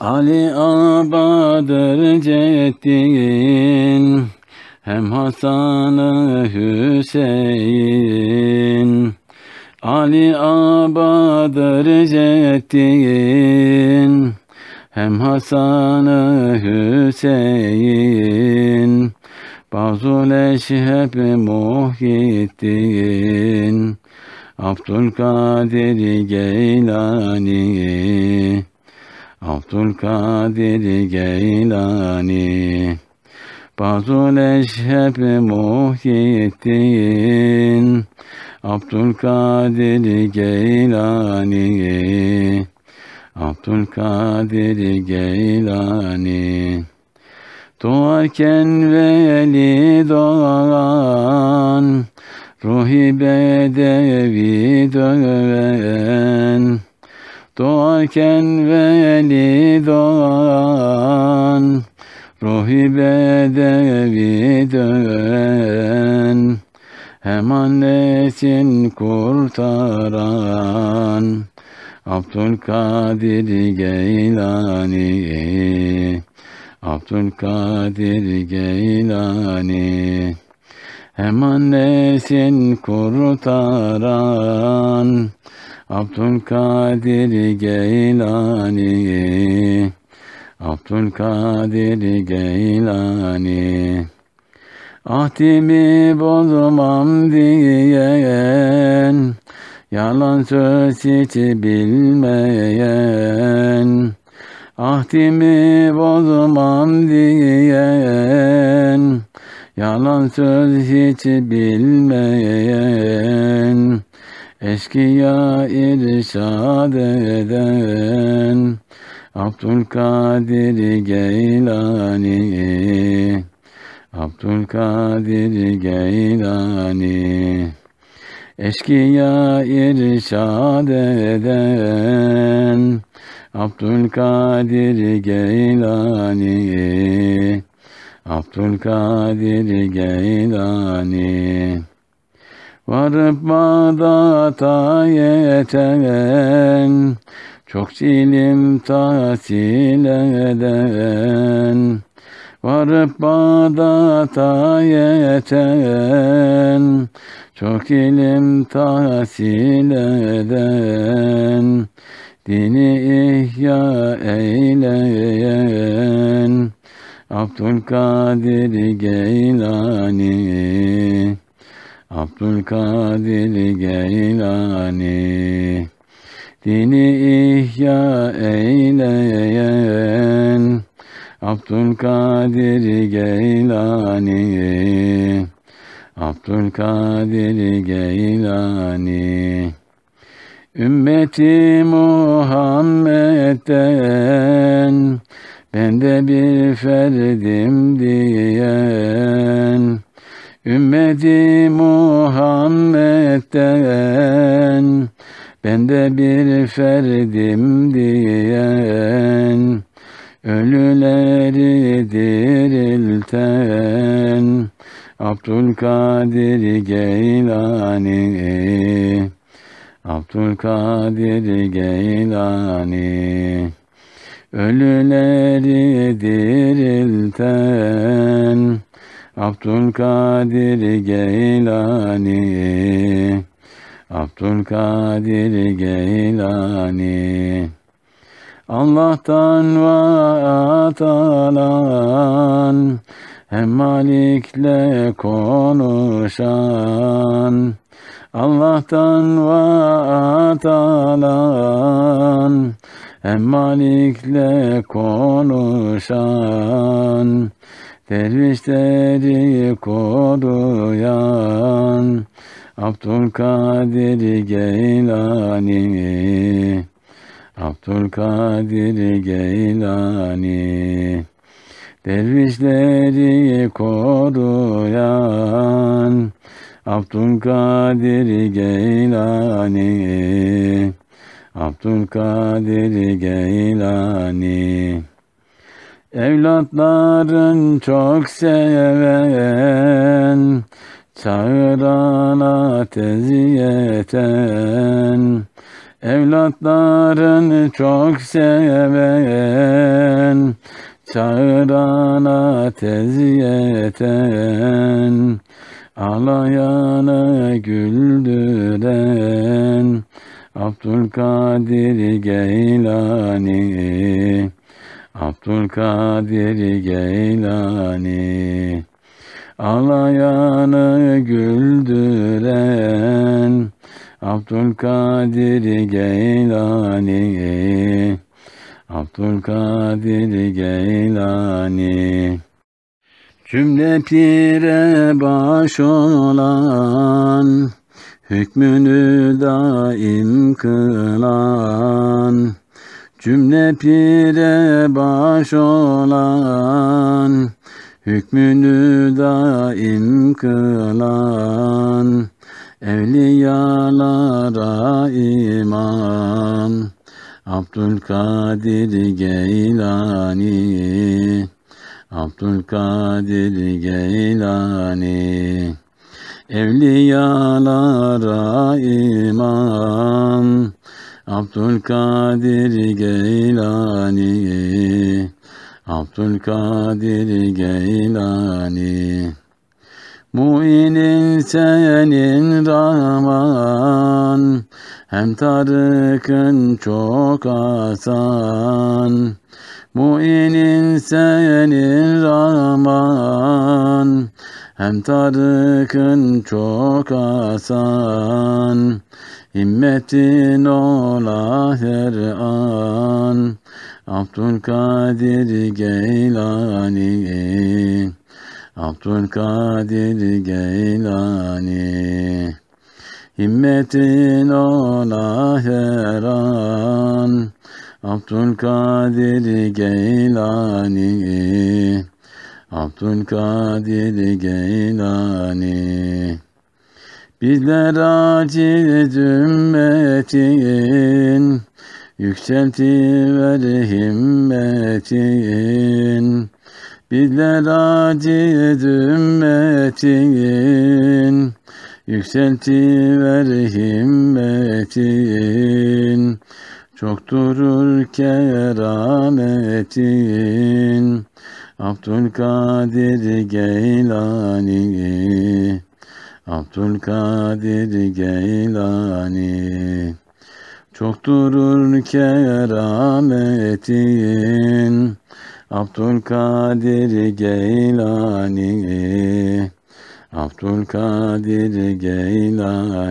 Ali Abadır Ceddin hem Hasan-ı Hüseyin. Ali Abadır Ceddin hem Hasan-ı Hüseyin. Bazul Eşheb Muhyiddin Abdülkadir Geylani Abdülkadir Geylani. Bazul Eşheb Muhyiddin. Abdülkadir Geylani. Abdülkadir Geylani. Doğarken veli doğan Ruhi bedevi döven Doğarken veli doğan Ruhi bedevi döven Hem annesin kurtaran Abdülkadir Geylani Abdülkadir Geylani Hem annesin kurtaran Abdülkadir Geylani. Abdülkadir Geylani. Ahdimi bozmam diyen Yalan söz hiç bilmeyen. Ahdimi bozmam diyen Yalan söz hiç bilmeyen Eşkıya irşad eden Abdülkadir Geylani. Abdülkadir Geylani. Eşkıya irşad eden Abdülkadir Geylani Abdülkadir Geylani Varıp Bağdat'a yeten Çok ilim tahsil eden. Varıp Bağdat'a yeten Çok ilim tahsil eden. Dini ihya eyleyen Abdülkadir Geylani. Abdülkadir Geylani. Dini ihya eyleyen Abdülkadir Geylani. Abdülkadir Geylani. Ümmeti Muhammed'den ben de bir ferdim diyen Ümmeti Muhammed'den. Ben de bir ferdim diyen Ölüleri dirilten Abdülkadir Geylani Abdülkadir Geylani Ölüleri dirilten Abdülkadir Geylani. Abdülkadir Geylani. Allah'tan vaat alan hem Malik'le konuşan Allah'tan vaat alan hem Malik'le konuşan Dervişleri koruyan Abdülkadir Geylani Abdülkadir Geylani Dervişleri koruyan Abdülkadir Geylani Abdülkadir Geylani. Evlatların çok seven Çağırana teziyeten. Evlatlarını çok seven, çağırana teziyeten, ağlayanı güldüren, Abdülkadir Geylani, Abdülkadir Geylani, ağlayanı güldüren, Abdülkadir Geylani Abdülkadir Geylani. Cümle pire baş olan Hükmünü daim kılan Cümle pire baş olan Hükmünü daim kılan Evliyalara imam Abdülkadir Geylani Abdülkadir Geylani Evliyalara imam Abdülkadir Geylani. Abdülkadir Geylani. Mu'inin senin Rahman Hem Tarık'ın çok asan Mu'inin senin Rahman Hem Tarık'ın çok asan Himmetin ola her an. Abdülkadir Geylani Abdülkadir Geylani Himmetin ola her an Abdülkadir Geylani. Abdülkadir Geylani. Bizler aciz ümmetin Yükseltiver himmetin. Bizler aciz ümmetin Yükseltiver himmetin Çok durur kerametin. Abdülkadir Geylani. Abdülkadir Geylani. Çok durur kerametin. Abdülkadir Geylani Abdülkadir Geylani